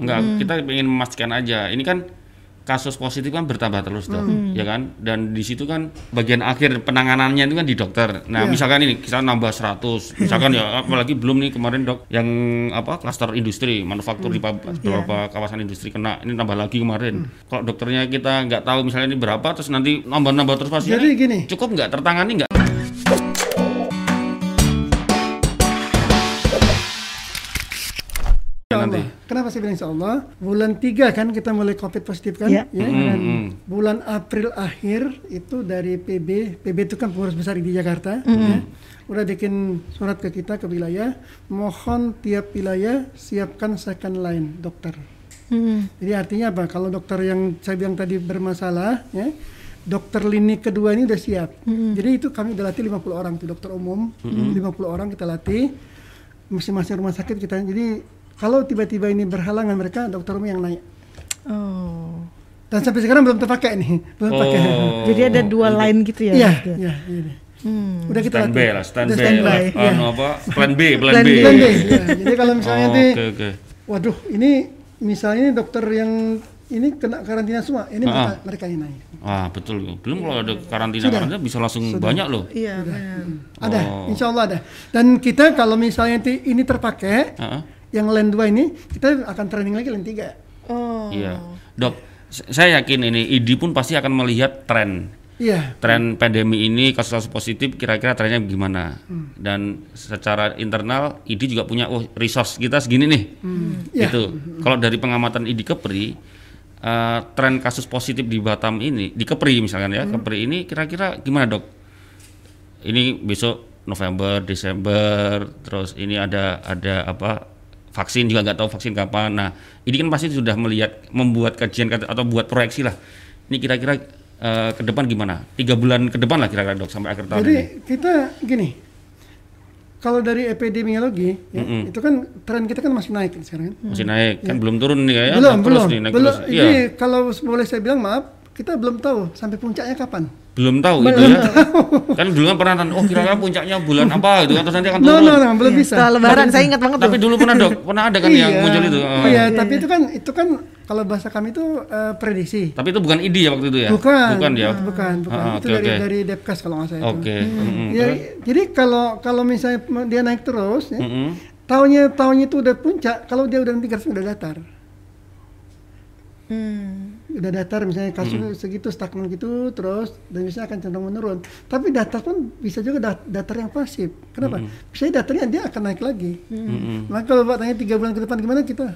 Enggak, kita ingin memastikan aja. Ini kan kasus positif kan bertambah terus dok, ya kan? Dan di situ kan bagian akhir penanganannya itu kan di dokter. Nah, misalkan ini kita nambah 100, misalkan ya apalagi belum nih kemarin dok yang apa klaster industri, manufaktur di pab- beberapa kawasan industri kena, ini nambah lagi kemarin. Kalau dokternya kita nggak tahu misalnya ini berapa, terus nanti nambah-nambah terus pasien. Jadi gini, cukup nggak tertangani nggak? Kenapa saya bilang insya Allah? Bulan 3 kan kita mulai COVID positif kan? Ya. Ya, Mm, dan mm. bulan April akhir itu dari PB, PB itu kan pengurus besar di Jakarta, ya, udah bikin surat ke kita ke wilayah, mohon tiap wilayah siapkan second line dokter. Hmm. Jadi artinya apa? Kalau dokter yang saya bilang tadi bermasalah, ya, dokter lini kedua ini udah siap. Jadi itu kami udah latih 50 orang tuh dokter umum, 50 orang kita latih masing-masing rumah sakit kita. Jadi kalau tiba-tiba ini berhalangan mereka dokter umum yang naik. Oh. Dan sampai sekarang belum terpakai nih, belum pakai. Oh. Jadi ada dua line gitu ya? Iya, Gitu. iya, iya. Hmm. Udah kita Stand B lah, stand Udah B. standby, lah. iya. Anu apa? Plan B, plan, Plan B. B. Plan B, iya. Jadi kalau misalnya Oh, nanti, Oke, oke. waduh, ini misalnya ini dokter yang ini kena karantina semua, ini Ah, mereka, mereka yang naik. Wah, betul. Belum kalau ada karantina karantina bisa langsung banyak loh. Iya, benar. Ada, Oh. insya Allah ada. Dan kita kalau misalnya nanti ini terpakai, Heeh. Yang land 2 ini, kita akan training lagi land 3. Oh. Iya. Dok, saya yakin ini ID pun pasti akan melihat tren. Iya, tren pandemi ini kasus-kasus positif kira-kira trennya gimana? Dan secara internal ID juga punya oh resource kita segini nih. Iya. gitu. Kalau dari pengamatan ID Kepri eh, tren kasus positif di Batam ini di Kepri misalkan ya Kepri ini kira-kira gimana dok? Ini besok November Desember terus ini ada ada apa vaksin juga nggak tahu vaksin kapan nah ini kan pasti sudah melihat membuat kajian atau buat proyeksi lah ini kira-kira eh, ke depan gimana tiga bulan ke depan lah kira-kira dok sampai akhir tahun Jadi ini kita gini, kalau dari epidemiologi, ya, itu kan tren kita kan masih naik sekarang. kan. masih naik kan belum turun nih ya belum, naik belum, terus nih, naik belum. terus. Ini Iya, kalau boleh saya bilang maaf, kita belum tahu sampai puncaknya kapan. Belum tahu itu ya kan dulu kan pernah oh kira-kira puncaknya bulan apa gitu kan terus nanti akan No, turun no, no, belum Iya, bisa. Setelah lebaran saya ingat banget tapi tuh. dulu pernah dok pernah ada kan yang muncul itu Oh, iya, tapi itu kan itu kan kalau bahasa kami itu eh, prediksi. tapi itu bukan ID ya waktu itu ya Bukan, bukan ya bukan, bukan. Ah, itu dari oke. dari Depkas kalau nggak salah itu. oke Mm-mm. Ya, jadi kalau kalau misalnya dia naik terus, ya, Mm-mm. tahunnya tahunnya itu udah puncak, kalau dia udah nanti garis udah datar, Hmm. Udah datar misalnya kasus segitu stagnan gitu terus dan bisa akan cenderung menurun. Tapi datar pun bisa juga dat- datar yang pasif. Kenapa? Bisa datarnya dia akan naik lagi. Mm-mm. Maka kalau Pak tanya tiga bulan ke depan gimana kita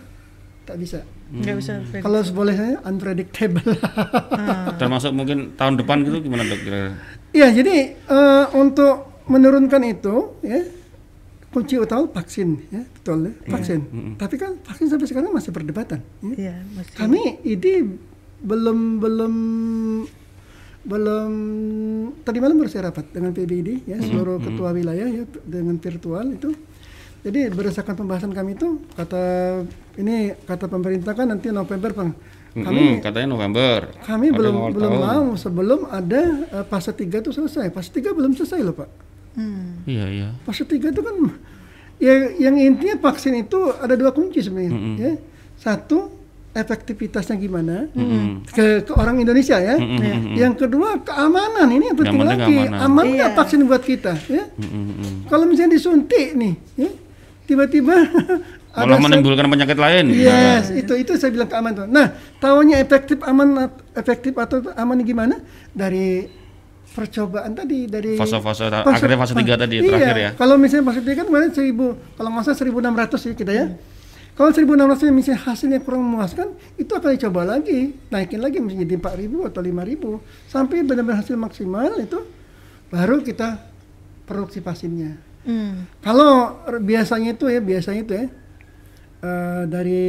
tak bisa. Nggak bisa. Kalau boleh saya unpredictable. termasuk mungkin tahun depan gitu gimana dok Iya, jadi eh, untuk menurunkan itu ya kunci utama vaksin ya, betul ya, vaksin. Tapi kan vaksin sampai sekarang masih perdebatan. ya. Iya, masih. Kami ini belum belum belum tadi malam baru saya rapat dengan PBID ya seluruh ketua wilayah ya dengan virtual itu. Jadi berdasarkan pembahasan kami itu kata ini kata pemerintah kan nanti November Bang. Kami Mm-mm, katanya November kami Ada belum belum tahun. mau sebelum ada eh, fase 3 itu selesai. Fase 3 belum selesai loh, Pak. Hmm. iya iya Fase 3 itu kan ya yang intinya vaksin itu ada dua kunci sebenarnya, ya. Satu efektivitasnya gimana ke, ke orang Indonesia ya. Yang kedua keamanan ini yang penting lagi. keamanan. Aman nggak Iya. vaksin buat kita ya? Mm-mm. Kalau misalnya disuntik nih, ya, tiba-tiba malah menimbulkan penyakit lain Yes, itu itu saya bilang keamanan. tuh. Nah, tahunya efektif aman efektif atau aman gimana? Dari percobaan tadi dari Fase-fase akhirnya fase tiga tadi, iya, terakhir ya? Kalau misalnya fase tiga kan kemarin 1000 kalau nggak salah 1600 ya kita ya. Kalau 1600 yang misalnya hasilnya kurang memuaskan, itu akan dicoba lagi, naikin lagi menjadi 4000 atau 5000 sampai benar-benar hasil maksimal itu baru kita produksi vaksinnya. Hmm. Kalau biasanya itu ya, biasanya itu ya eh, dari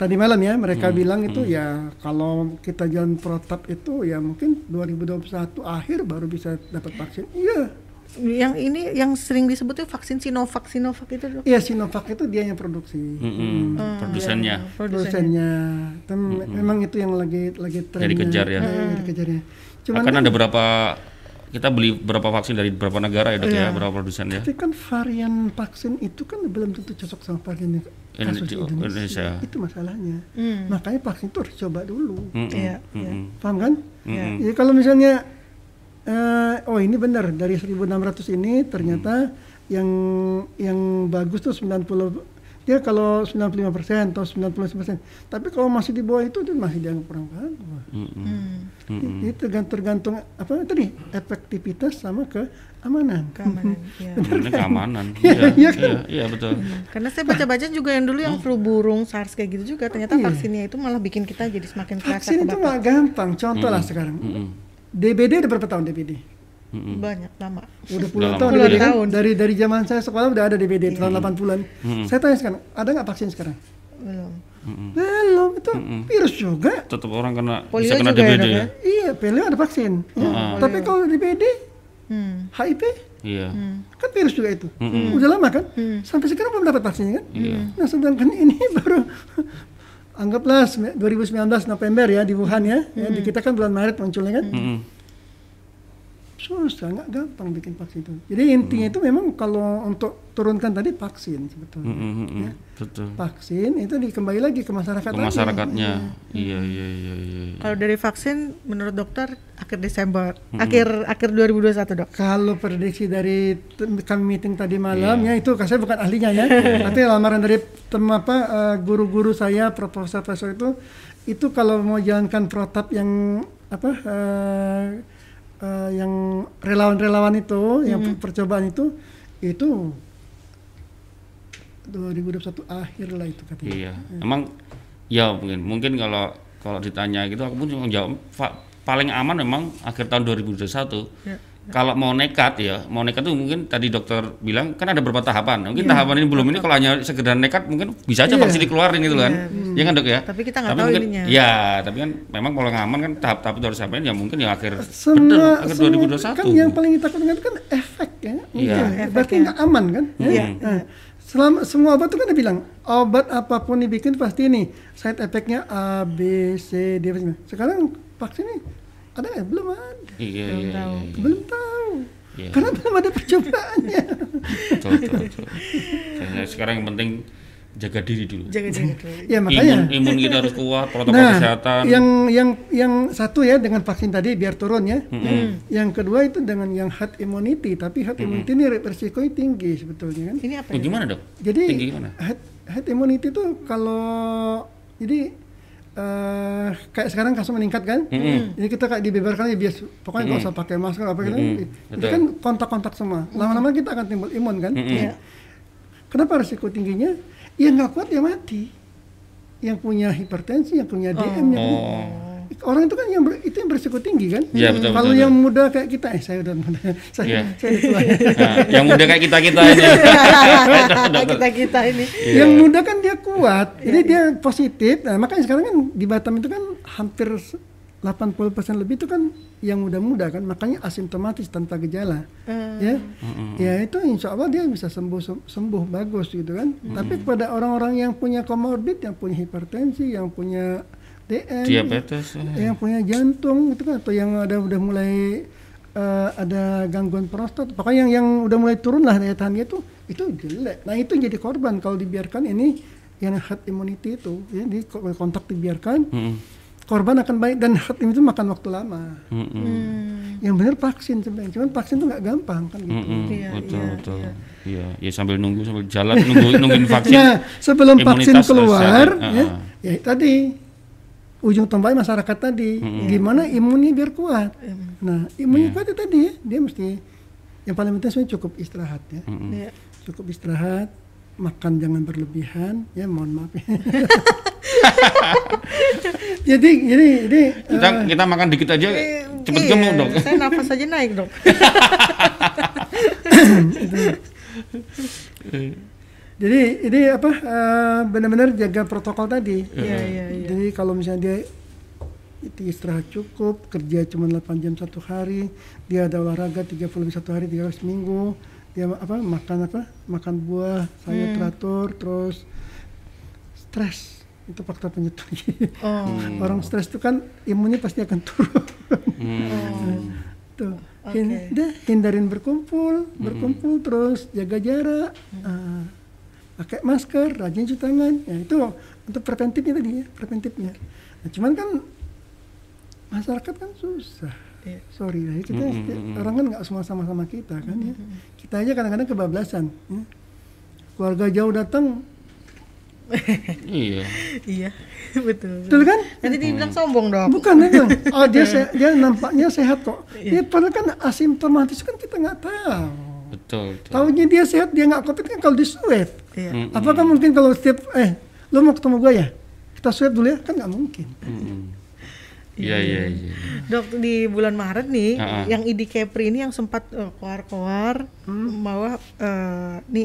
tadi malam ya mereka bilang itu ya kalau kita jalan protap itu ya mungkin 2021 akhir baru bisa dapat vaksin. Iya. Yang ini yang sering disebut tuh vaksin Sinovac, Sinovac itu dok. Iya Sinovac itu dia yang produksi. Mm-mm, produsennya Produsennya. Produsennya. Tem- Memang itu yang lagi lagi trennya. dikejar ya. Eh, dikejar ya. Cuman akan kan- ada berapa kita beli berapa vaksin dari beberapa negara ya dok ya, Iya. berapa produsen ya. Tapi kan varian vaksin itu kan belum tentu cocok sama varian Ini kasus Indonesia. Indonesia. Itu masalahnya. Hmm. Makanya vaksin itu harus coba dulu. Mm-mm, Iya, iya. mm-mm, Paham kan? Iya. Jadi kalau misalnya eh, oh ini benar dari 1600 ini ternyata yang yang bagus tuh 90 dia kalau 95% atau 90%. Tapi kalau masih di bawah itu itu masih dianggap kurang bagus. mm-mm, Hmm. mm-mm. Itu tergantung, tergantung apa tadi efektivitas sama keamanan. Keamanan. ya. Keamanan. Iya, Iya, iya iya, iya betul. Karena saya baca-baca juga yang dulu yang flu burung SARS kayak gitu juga ternyata Iya. vaksinnya itu malah bikin kita jadi semakin kerasa Vaksin itu nggak gampang. Contoh lah sekarang. DBD udah berapa tahun DBD? mm-mm. banyak lama. Udah puluhan tahun. DBD kan? Tahun. Dari dari zaman saya sekolah udah ada DBD tahun 80-an. Saya tanya sekarang, ada nggak vaksin sekarang? Belum. Belum, itu virus juga. Tetap orang kena Polio bisa kena juga ya, DBD dok, ya. ya? Iya, polio ada vaksin. Ya. Tapi kalau DBD, Hmm. HIV Iya. kan virus juga itu. Udah lama kan? Sampai sekarang belum dapat vaksinnya kan? Nah, sedangkan ini baru anggaplah sembilan- 2019 November ya di Wuhan ya. ya di kita kan bulan Maret munculnya kan. Mm-mm. Susah, nggak gampang bikin vaksin itu. Jadi intinya itu memang kalau untuk turunkan tadi vaksin sebetulnya. Mm-mm, mm-mm. Betul. Vaksin itu dikembali lagi ke masyarakat Ke lagi. masyarakatnya. Iya, iya, iya, iya. iya. Kalau dari vaksin menurut dokter akhir Desember, akhir akhir 2021 dok. Kalau prediksi dari kami meeting tadi malam Iya. ya itu saya bukan ahlinya ya, tapi lamaran dari tem apa eh, guru-guru saya profesor-profesor itu itu kalau mau jalankan protap yang apa eh, eh, yang relawan-relawan itu, yang per- percobaan itu itu 2021 akhir lah itu katanya. Iya. Emang ya mungkin mungkin kalau kalau ditanya gitu aku pun cuma jawab paling aman memang akhir tahun 2021. Ya. Kalau mau nekat ya, mau nekat tuh mungkin tadi dokter bilang kan ada beberapa tahapan. Mungkin Iya. tahapan ini belum ini kalau hanya sekedar nekat mungkin bisa aja Iya. vaksin dikeluarin gitu kan. Iya kan dok ya? Tapi kita nggak tahu mungkin, ininya. Ya, tapi kan memang kalau nggak aman kan tahap-tahap itu harus sampai ya mungkin ya akhir semua, bener, akhir semua 2021. kan yang paling ditakutkan itu kan efek ya Iya. Iya, berarti nggak aman kan ya? Iya. Nah, selama semua obat itu kan dia bilang obat apa pun dibikin pasti ini side effectnya A B C D sekarang vaksin ini ada nggak belum ada Iya, iya, iya, iya. belum tahu Iya. karena belum ada percobaannya Betul, betul, betul. Jadi sekarang yang penting jaga diri dulu. Jaga-jaga dulu. ya makanya Imun, imun kita harus kuat, protokol nah kesehatan. yang yang yang satu ya dengan vaksin tadi biar turun ya yang kedua itu dengan yang herd immunity tapi herd immunity ini resikonya tinggi sebetulnya kan Ini apa? Oh, ya? gimana dok? Jadi Tinggi gimana? head, head immunity itu kalau jadi eh kayak sekarang kasus meningkat kan, jadi kita kayak dibeberkan ya bias, pokoknya nggak usah pakai masker apa gitu, itu betul. kan kontak-kontak semua. Lama-lama kita akan timbul imun kan. Iya. Kenapa risiko tingginya? Ya nggak kuat ya mati. Yang punya hipertensi, yang punya DM, yang orang itu kan yang ber- itu yang berisiko tinggi kan. Iya, betul, Kalau betul, yang muda kayak kita, eh saya udah muda, saya, Iya. saya tua. Nah, yang muda kayak kita kita ini. kita kita ini. Iya. Yang muda kan dia kuat, jadi dia positif. Nah, makanya sekarang kan di Batam itu kan hampir se- 80% lebih itu kan yang muda-muda kan, makanya asimptomatis tanpa gejala. Ya. Ya itu insya Allah dia bisa sembuh sem- sembuh bagus gitu kan. Tapi kepada orang-orang yang punya komorbid, yang punya hipertensi, yang punya DM, Diabetes. eh. yang punya jantung itu kan atau yang ada udah mulai eh, ada gangguan prostat pokoknya yang yang udah mulai turun lah daya tahannya itu itu jelek nah itu jadi korban kalau dibiarkan ini yang herd immunity itu ya di kontak dibiarkan Mm-mm. korban akan baik dan herd immunity itu makan waktu lama Mm-mm. yang benar vaksin sebenarnya cuman vaksin itu nggak gampang kan gitu Mm-mm. Iya, betul iya, betul. Iya, ya sambil nunggu sambil jalan nunggu nungguin vaksin. nah sebelum vaksin keluar harus ya, jaga. ya tadi ujung tombaknya masyarakat tadi. Gimana imunnya biar kuat? Nah imunnya kuat itu tadi. Ya dia mesti yang paling penting sebenarnya cukup istirahat ya. Iya. cukup istirahat makan jangan berlebihan ya mohon maaf ya. Jadi jadi jadi Kita kita makan dikit aja cepet Iya, gemuk dok. Saya nafas aja naik dok. jadi ini apa eh, benar-benar jaga protokol tadi Iya iya iya. Jadi kalau misalnya dia itu istirahat cukup, kerja cuma 8 jam satu hari, dia ada olahraga 30 lebih satu hari, tiga kali seminggu, dia apa makan apa makan buah, sayur teratur, terus stres itu faktor penyutur. Oh. Orang stres itu kan imunnya pasti akan turun. Hmm. Tuh. Hin- udah, hindarin berkumpul, berkumpul terus jaga jarak, ah, pakai masker, rajin cuci tangan. Ya itu untuk preventifnya tadi ya, preventifnya. Nah, cuman kan masyarakat kan susah. Iya. Sorry ya, kita orang kan nggak semua sama-sama kita kan ya. Kita aja kadang-kadang kebablasan. Ya. Keluarga jauh datang, Iya. Iya, betul. betul kan? Nanti dibilang sombong dong. Bukan itu. Oh dia se- dia nampaknya sehat kok. Ya, padahal kan asimptomatis kan kita nggak tahu. Betul. betul. Tahunya dia sehat dia nggak covid kan kalau di swab. Iya. Mm, Apakah mungkin kalau setiap eh lo mau ketemu gue ya kita swab dulu ya kan nggak mungkin. Mm-mm. Iya iya iya. Dok di bulan Maret nih, Ah, ah. yang ID Kepri ini yang sempat eh, keluar-keluar Hmm. bahwa eh,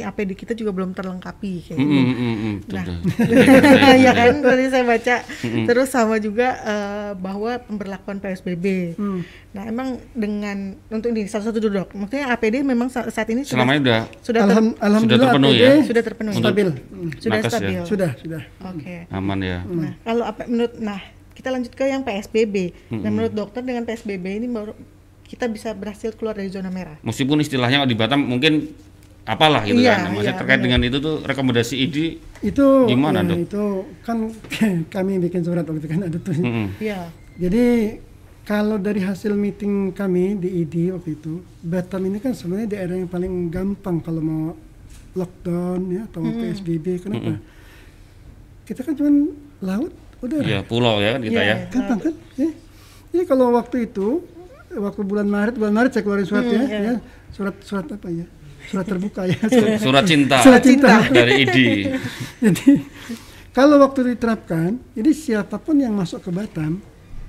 nih APD kita juga belum terlengkapi kayak Mm, gitu. mm, mm, mm, Nah. ya kan tadi saya baca terus sama juga eh, bahwa pemberlakuan PSBB. Hmm. Nah emang dengan untuk ini satu-satu dulu dok, maksudnya APD memang sa- saat ini sudah Selama ini udah sudah ter- Alham- Alhamdulillah terpenuhi APD ya? sudah terpenuhi, stabil. sudah nakes ya? stabil. Sudah sudah. Oke. aman ya. Nah, kalau apa menurut nah, kita lanjut ke yang PSBB. Nah, menurut dokter dengan PSBB ini baru kita bisa berhasil keluar dari zona merah. Meskipun istilahnya di Batam mungkin apalah gitu Iya, kan. Maksudnya iya, terkait benar. dengan itu tuh rekomendasi ID. Itu Gimana, ya, Dok? itu kan kami bikin surat waktu itu kan ada tuh. Mm-mm. Iya. Jadi kalau dari hasil meeting kami di ID waktu itu, Batam ini kan sebenarnya daerah yang paling gampang kalau mau lockdown ya atau mau PSBB. Kenapa? Kita kan cuma laut, udara. Iya pulau ya kan kita Iya, ya. iya. Gampang kan? Ya. Jadi kalau waktu itu, waktu bulan Maret, bulan Maret saya keluarin surat ya, iya. ya, surat surat apa ya? Surat terbuka ya. Surat, Surat cinta surat cinta. dari ID. jadi kalau waktu diterapkan, jadi siapa pun yang masuk ke Batam,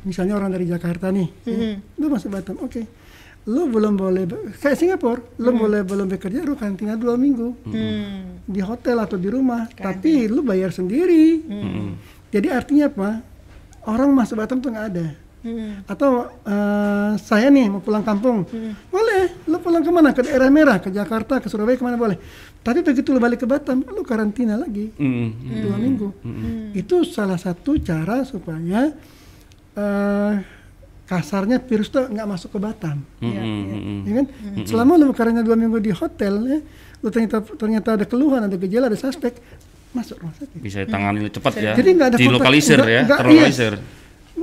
misalnya orang dari Jakarta nih, ya, lu masuk Batam, oke, lu belum boleh kayak Singapura, lu boleh belum bekerja, lu karantina dua minggu Hmm. di hotel atau di rumah, tapi lu bayar sendiri. Mm-mm. Jadi artinya apa? Orang masuk Batam tuh nggak ada. Hmm. Atau eh, saya nih mau pulang kampung, boleh. Lu pulang ke mana? Ke daerah merah, ke Jakarta, ke Surabaya, ke mana boleh. Tapi begitu lu balik ke Batam, lu karantina lagi Mm-mm. dua minggu. Itu salah satu cara supaya eh, kasarnya virus itu nggak masuk ke Batam. Iya, Mm-mm. Mm-mm. Ya kan? Selama lu karantina dua minggu di hotel, ya, lu ternyata ternyata ada keluhan, ada gejala, ada suspek, masuk rumah sakit. Bisa ditangani cepat ya. Jadi nggak ada Dilokalisir kontak- ya, nggak- nggak- terlokalisir.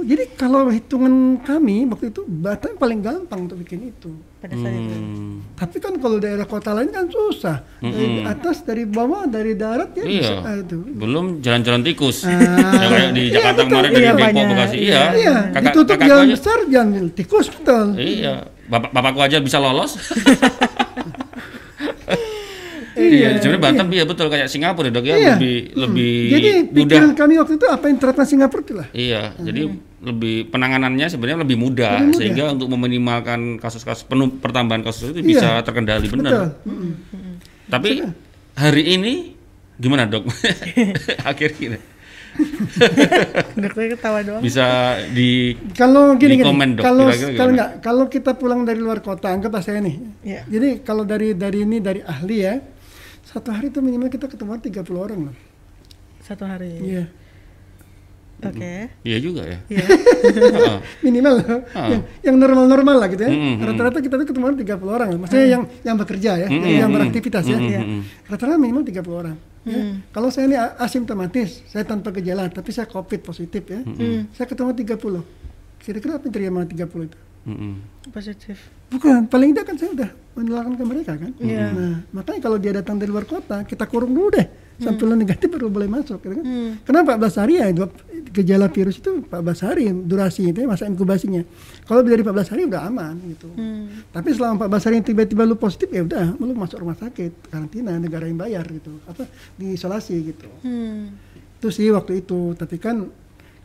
Jadi kalau hitungan kami waktu itu Batam paling gampang untuk bikin itu. Pada saat itu. Hmm. Tapi kan kalau daerah kota lain kan susah. Dari atas, dari bawah, dari darat ya bisa. Iya. Ah, itu. Belum jalan-jalan tikus. Ah. Ya, kayak di Jakarta kemarin dari Iya, Depok. Bekasi. Iya. Iya, Kakak- ditutup kakakku jalan aja- besar, jalan tikus betul. Iya. Bapak bapakku aja bisa lolos. iya, sebenarnya Batam iya betul kayak Singapura ya, Dok ya, Iya. lebih lebih Jadi mudah. pikiran kami waktu itu apa yang diterapkan Singapura itulah. Iya, jadi lebih penanganannya sebenarnya lebih mudah, Lebih mudah. sehingga untuk meminimalkan kasus-kasus penuh pertambahan kasus itu Iya. bisa terkendali Betul. benar. Tapi hari ini gimana dok? Akhirnya Dokternya ketawa doang. bisa di Kalau gini Di gini, komen, Dok, kalau kalau enggak, kalau kita pulang dari luar kota, anggaplah saya nih. Iya. Jadi kalau dari dari ini dari ahli ya, satu hari itu minimal kita ketemu 30 orang loh. Satu hari. Iya. Oke. Iya juga ya. Iya. Minimal loh. Yang yang normal-normal lah gitu ya. Mm, mm, Rata-rata kita tuh ketemu 30 orang. Maksudnya yang yang bekerja ya, Mm, yang, yang mm, beraktivitas ya. mm, Iya. mm, mm. Rata-rata minimal 30 orang. ya. Kalau saya ini asimptomatis, saya tanpa gejala, tapi saya COVID positif ya. Saya ketemu 30. Kira-kira apa yang terjadi sama 30 itu? Mm-mm. Positif. Bukan, paling tidak kan saya udah menularkan ke mereka kan. Iya. Nah, makanya kalau dia datang dari luar kota, kita kurung dulu deh. Sampai lo negatif baru boleh masuk. Gitu kan. Kenapa 14 hari ya? Gejala virus itu 14 hari durasi itu ya, masa inkubasinya. Kalau dari 14 hari udah aman gitu. Tapi selama 14 hari yang tiba-tiba lu positif ya udah, lu masuk rumah sakit, karantina, negara yang bayar gitu. Apa diisolasi gitu. Hmm. Itu sih waktu itu, tapi kan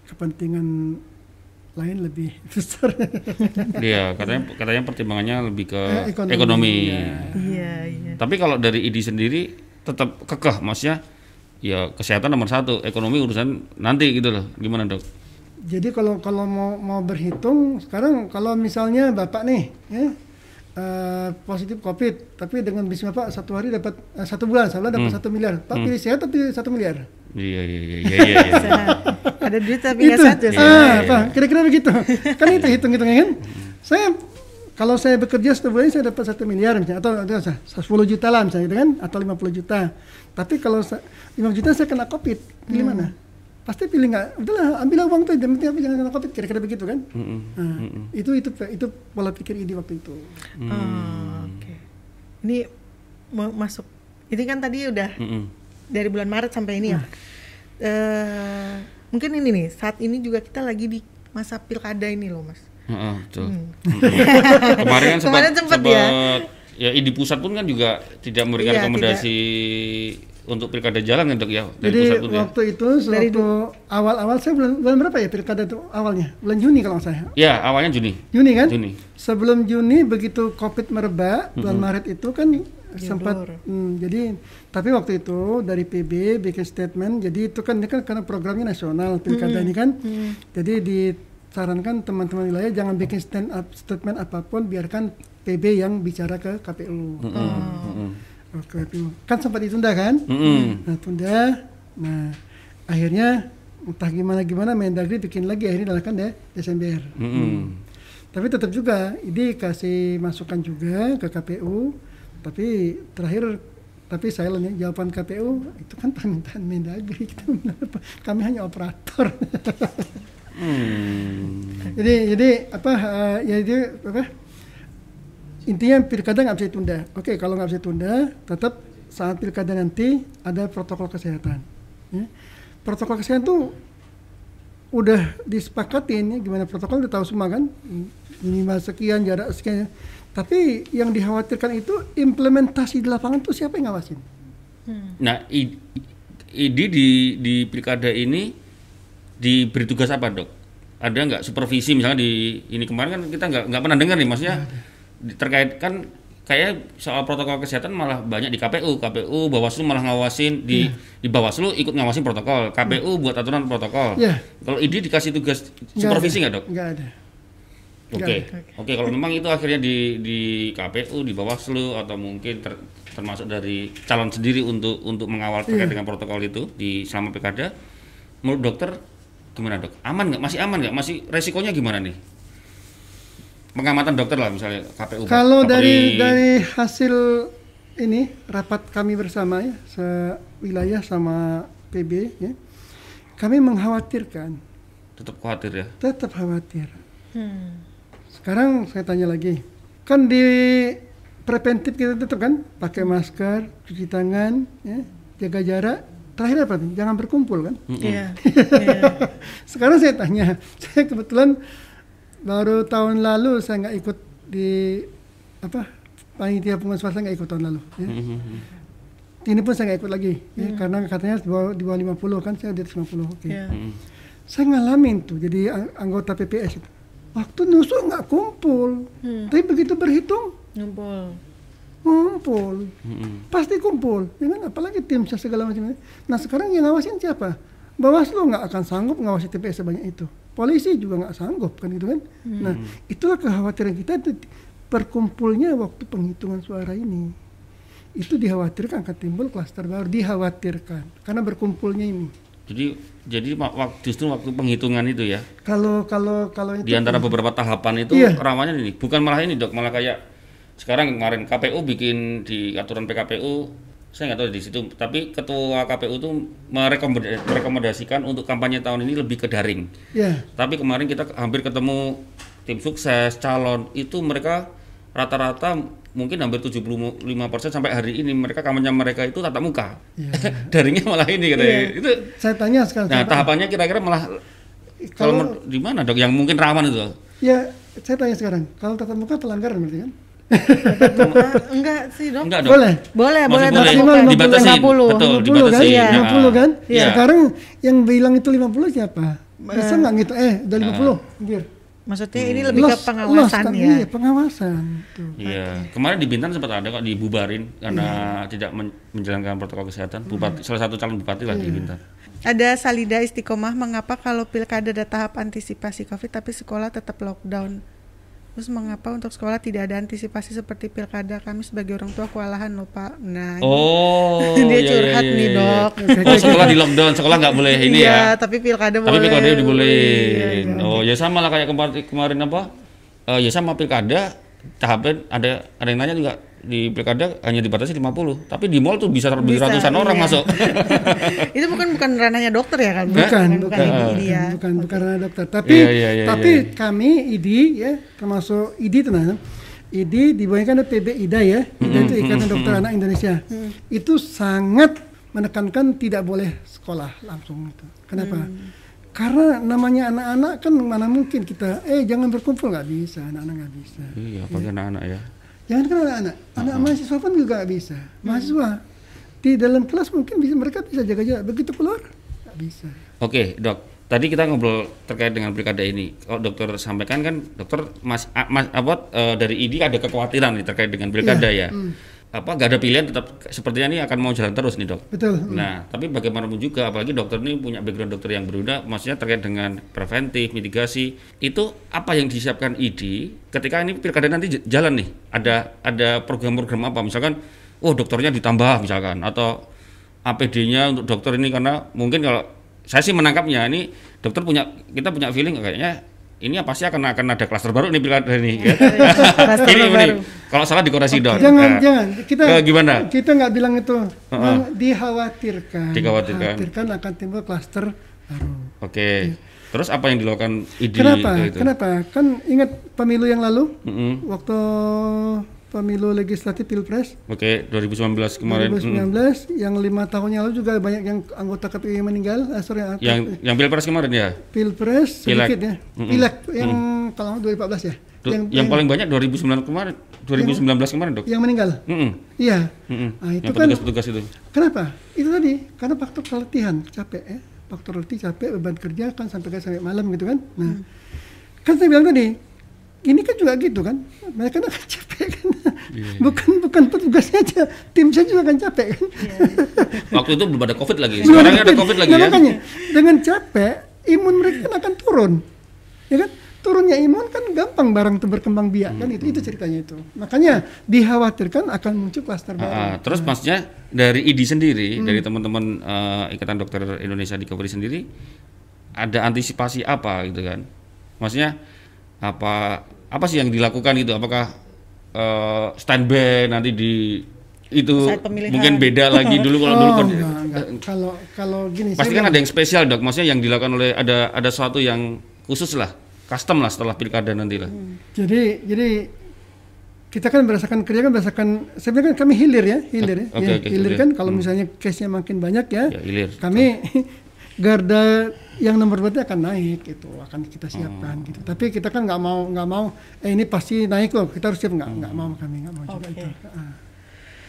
kepentingan lain lebih besar. Iya, katanya katanya pertimbangannya lebih ke Eh, ekonomi, ekonomi. ya. Iya, iya. Tapi kalau dari ID sendiri tetap kekeh, maksudnya ya kesehatan nomor satu, ekonomi urusan nanti gitu loh. Gimana dok? Jadi kalau kalau mau mau berhitung sekarang kalau misalnya bapak nih ya eh, positif covid tapi dengan bisnis bapak satu hari dapat eh, satu bulan saya dapat satu miliar pak pilih sehat tapi satu miliar Iya iya iya iya iya. iya. Ada duit tapi nggak ya. ah, apa kira-kira begitu kan itu hitung hitungnya kan saya kalau saya bekerja satu bulan saya dapat satu miliar misalnya atau, atau 10 juta lah misalnya gitu kan atau 50 juta. Tapi kalau sa- 5 juta saya kena covid, pilih mana? Pasti pilih nggak, udahlah ambil uang tuh, yang penting aku jangan kena covid, kira-kira begitu kan? Nah, itu itu itu pola pikir ini waktu itu. Oh, Oke. Ini mau masuk. Ini kan tadi udah Mm-mm. dari bulan Maret sampai ini ya. Eh, mungkin ini nih saat ini juga kita lagi di masa pilkada ini loh mas. Heeh, betul. Mm-mm. Kemarin kan sempat, Kemarin sempat ya. ya di pusat pun kan juga tidak memberikan Iya, rekomendasi untuk pilkada jalan kan dok ya dari Jadi pusat pun ya. waktu itu waktu awal-awal saya bulan, bulan berapa ya pilkada itu awalnya? Bulan Juni kalau saya. Ya awalnya Juni. Juni kan? Juni. Sebelum Juni begitu Covid merebak, bulan Maret itu kan sempat hmm, jadi tapi waktu itu dari PB bikin statement jadi itu kan ini kan karena programnya nasional pilkada ini kan jadi disarankan teman-teman wilayah jangan bikin stand up statement apa pun biarkan PB yang bicara ke KPU Oh, ke KPU kan sempat ditunda kan? Mm-mm. nah tunda. Nah akhirnya entah gimana gimana Mendagri bikin lagi akhirnya dilakukan deh Desember. Mm-mm. tapi tetap juga ini kasih masukan juga ke KPU tapi terakhir tapi silent ya jawaban KPU itu kan permintaan Mendagri kita kami hanya operator Hmm. jadi jadi apa eh, ya jadi apa? Intinya pilkada nggak bisa ditunda. Oke kalau nggak bisa ditunda tetap saat pilkada nanti ada protokol kesehatan ya. protokol kesehatan tuh udah disepakatin ya. Gimana protokol udah tahu semua kan? Minimal sekian jarak sekian. Tapi yang dikhawatirkan itu implementasi di lapangan tuh siapa yang ngawasin? Nah, I- ID di di pilkada ini diberi tugas apa dok? Ada nggak supervisi? Misalnya di ini kemarin kan kita nggak nggak pernah dengar nih, maksudnya terkait kan kayak soal protokol kesehatan malah banyak di KPU, KPU Bawaslu malah ngawasin di di Bawaslu ikut ngawasin protokol, KPU buat aturan protokol. Iya. Kalau ID dikasih tugas supervisi nggak dok? nggak ada. Oke, Nggak oke. Kalau memang itu akhirnya di di KPU, di Bawaslu atau mungkin ter- termasuk dari calon sendiri untuk untuk mengawal terkait dengan protokol itu di selama pilkada, menurut dokter gimana dok? Aman nggak? Masih aman nggak? Masih resikonya gimana nih? Pengamatan dokter lah misalnya KPU. Kalau dari dari hasil ini rapat kami bersama ya sewilayah sama PB ya, kami mengkhawatirkan, tetap khawatir ya. tetap khawatir. Hmm. Sekarang saya tanya lagi, kan di preventif kita tetap kan pakai masker, cuci tangan, ya, jaga jarak. Terakhir apa nih? Jangan berkumpul kan? Iya. Iya. Sekarang saya tanya, saya kebetulan baru tahun lalu saya nggak ikut di apa panitia pengurus swasta nggak ikut tahun lalu. Ya. Ini pun saya nggak ikut lagi, ya, karena katanya di bawah, di bawah 50 kan saya di atas 50. Oke. Iya. Saya ngalamin tuh jadi ang- anggota PPS itu. Waktu nusuk nggak kumpul, tapi begitu berhitung Ngumpul. Ngumpul, Mm-mm. pasti kumpul. Ya kan? Apalagi tim ses segala macam. Nah sekarang yang ngawasin siapa? Bawaslu nggak akan sanggup ngawasi TPS sebanyak itu. Polisi juga nggak sanggup kan gitu kan. Nah itulah kekhawatiran kita itu berkumpulnya waktu penghitungan suara ini. Itu dikhawatirkan akan timbul klaster baru, dikhawatirkan karena berkumpulnya ini. Jadi jadi wa- wak- justru waktu penghitungan itu ya. Kalau kalau kalau itu di antara beberapa tahapan itu Iya. rawannya ini bukan malah ini dok malah kayak sekarang kemarin KPU bikin di aturan PKPU saya nggak tahu di situ tapi ketua KPU itu merekomenda- merekomendasikan untuk kampanye tahun ini lebih ke daring. Ya. Tapi kemarin kita hampir ketemu tim sukses calon itu mereka rata-rata mungkin hampir 75% sampai hari ini mereka kampanye mereka itu tatap muka. Daringnya malah ini katanya. Itu saya tanya sekarang. nah tahapannya kira-kira malah kalau men- di mana dok? Yang mungkin rawan itu? Ya, saya tanya sekarang, kalau tatap muka pelanggaran berarti kan? Enggak sih dok. enggak dok Boleh. Boleh, boleh. Maksimal muka. 50. Dibatasin, 50. betul. 50 kan? dibatasin, Iya. ya. 50 kan? Iya. Sekarang yang bilang itu 50 siapa? Bisa nggak gitu? Eh, udah 50. Anjir. Maksudnya ini lebih ke Loss- loss pengawasan kan? ya. Iya, pengawasan. Tuh. Iya, kemarin di Bintan sempat ada kok dibubarin karena tidak men- menjalankan protokol kesehatan. Bupati, salah satu calon bupati lah di Bintan. Ada Salida Istiqomah mengapa kalau pilkada ada tahap antisipasi COVID tapi sekolah tetap lockdown? Terus mengapa untuk sekolah tidak ada antisipasi seperti pilkada? Kami sebagai orang tua kewalahan loh Pak. Nah, ini- Oh, dia iya, curhat iya, nih iya. dok. Oh, sekolah di lockdown, sekolah nggak boleh ini iya, ya. tapi pilkada Tapi boleh. pilkada Iya, dibolehin. iya. Oh, ya sama lah kayak kemarin kemarin apa? Eh, ya sama pilkada tahapnya ada ada yang nanya juga di pilkada hanya dibatasi 50, tapi di mall tuh bisa lebih Bisa, ratusan orang iya. masuk. itu bukan bukan ranahnya dokter ya kan? bukan bukan, bukan. ini bukan, dia. bukan, bukan ranah dokter. Tapi Iya, iya, iya, tapi iya. kami ID ya termasuk ID tenang ID dibayangkan ada PB IDA ya. IDA itu Ikatan Dokter Anak Indonesia. Itu sangat menekankan tidak boleh sekolah langsung itu kenapa? Karena namanya anak-anak kan mana mungkin kita eh jangan berkumpul. Nggak bisa anak-anak nggak bisa. Iya, apalagi anak-anak ya. Jangan kan anak-anak anak mahasiswa pun juga nggak bisa mahasiswa di dalam kelas mungkin bisa mereka bisa jaga jarak begitu keluar nggak bisa Oke, Dok. Tadi kita ngobrol terkait dengan pilkada ini. Kalau dokter sampaikan kan, dokter mas, mas apa eh, dari ID ada kekhawatiran nih terkait dengan pilkada ya. Apa gak ada pilihan tetap sepertinya ini akan mau jalan terus nih, Dok. betul Nah, tapi bagaimanapun juga, apalagi dokter ini punya background dokter yang berbeda, maksudnya terkait dengan preventif, mitigasi, itu apa yang disiapkan ID ketika ini pilkada nanti jalan nih? Ada ada program-program apa? Misalkan, oh dokternya ditambah misalkan, atau APD-nya untuk dokter ini karena mungkin kalau saya sih menangkapnya ini dokter punya kita punya feeling kayaknya ini pasti akan akan ada klaster baru nih pilkada ini. Ya. Klaster ini, ini baru. kalau salah dikoreksi dok. Jangan, Nah, jangan. Kita eh, gimana? Kita nggak bilang itu. Memang dikhawatirkan. Dikhawatirkan. Dikhawatirkan akan timbul klaster baru. Oke. Terus apa yang dilakukan ID? Kenapa? itu? Kenapa? Kan ingat pemilu yang lalu, Mm-mm. waktu pemilu legislatif pilpres Oke, 2019 kemarin. mm. 2019, yang lima tahun yang lalu juga banyak yang anggota KPU yang meninggal. Ah, sorry, ah, Yang yang pilpres kemarin ya. pilpres sedikit ya. Mm-mm. Pileg yang kalau nggak 2014 ya. Du- yang, paling banyak 2009 kemarin, 2019 kemarin, Dok. yang meninggal. Mm-mm. Iya. Mm-mm. Nah, itu yang kan petugas-petugas itu. Kenapa? Itu tadi karena faktor keletihan, capek ya. Faktor letih, capek, beban kerja kan sampai sampai malam gitu kan. Nah, kan saya bilang tadi, ini kan juga gitu kan. Mereka kan akan capek kan. bukan bukan petugasnya aja, tim saya juga akan capek kan. Waktu itu belum ada Covid lagi. Sekarang ada Covid lagi Nah, ya. makanya dengan capek, imun mereka kan akan turun. Ya kan? Turunnya imun kan gampang barang itu berkembang biak kan itu itu ceritanya itu. Makanya dikhawatirkan akan muncul klaster baru. Ah, terus maksudnya dari ID sendiri, Hmm. dari teman-teman eh, Ikatan Dokter Indonesia di Kepri sendiri, ada antisipasi apa gitu kan? Maksudnya apa apa sih yang dilakukan gitu? Apakah eh, standby nanti di itu mungkin beda lagi dulu kalau Oh, dulu kan enggak. Kalau kalau gini pasti kan ada yang spesial dok, maksudnya yang dilakukan oleh ada ada sesuatu yang khusus lah, custom lah setelah pilkada nanti lah. Jadi jadi kita kan berdasarkan kerja kan berdasarkan sebenarnya kan kami hilir ya, hilir ya. Oke, Ya, oke, hilir oke. kan kalau misalnya case-nya makin banyak ya, Ya hilir. kami garda yang nomor berarti akan naik itu akan kita siapkan Oh. gitu. Tapi kita kan nggak mau nggak mau eh ini pasti naik loh, kita harus siap nggak nggak mau kami nggak mau juga Oke. itu. Ah,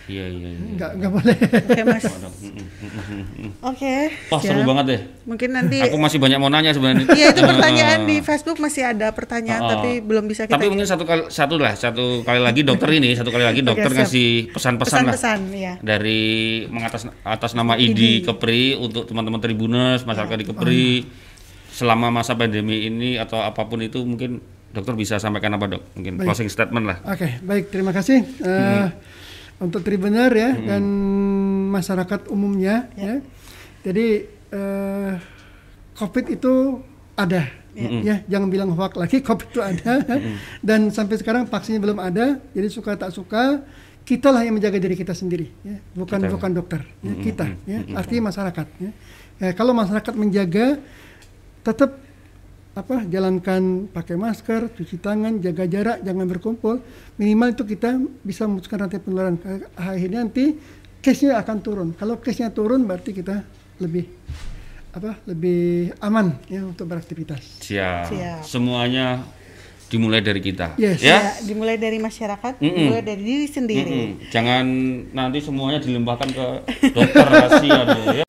Iya iya. iya. nggak nggak boleh. Oke mas. Mm, mm, mm. Oke. Wah seru banget deh. Mungkin nanti. Aku masih banyak mau nanya sebenarnya. Iya itu pertanyaan di Facebook masih ada pertanyaan Oh. tapi belum bisa kita. Tapi mungkin satu kali satu lah, satu kali lagi dokter ini, satu kali lagi dokter siap. ngasih pesan-pesan lah pesan-pesan ya. dari mengatas atas nama ID Kepri untuk teman-teman Tribuners, masyarakat di Kepri selama masa pandemi ini atau apa pun itu mungkin dokter bisa sampaikan apa dok? Mungkin Baik. closing statement lah. Oke, baik terima kasih eh, untuk Tribener ya dan masyarakat umumnya ya. Jadi eh, COVID itu ada ya, jangan bilang hoax lagi COVID itu ada dan sampai sekarang vaksinnya belum ada. Jadi suka tak suka kitalah yang menjaga diri kita sendiri ya, bukan Kita. bukan dokter ya, kita ya. Artinya masyarakat ya. Eh, kalau masyarakat menjaga tetap apa jalankan pakai masker, cuci tangan, jaga jarak, jangan berkumpul. Minimal itu kita bisa memutuskan rantai penularan. Akhirnya nanti case-nya akan turun. Kalau case-nya turun berarti kita lebih apa? lebih aman ya untuk beraktivitas. Siap. Siap. Semuanya dimulai dari kita. Yes. Ya. Ya, dimulai dari masyarakat, Mm-mm. dimulai dari diri sendiri. Mm-mm. Jangan nanti semuanya dilimpahkan ke dokter kasihan ya.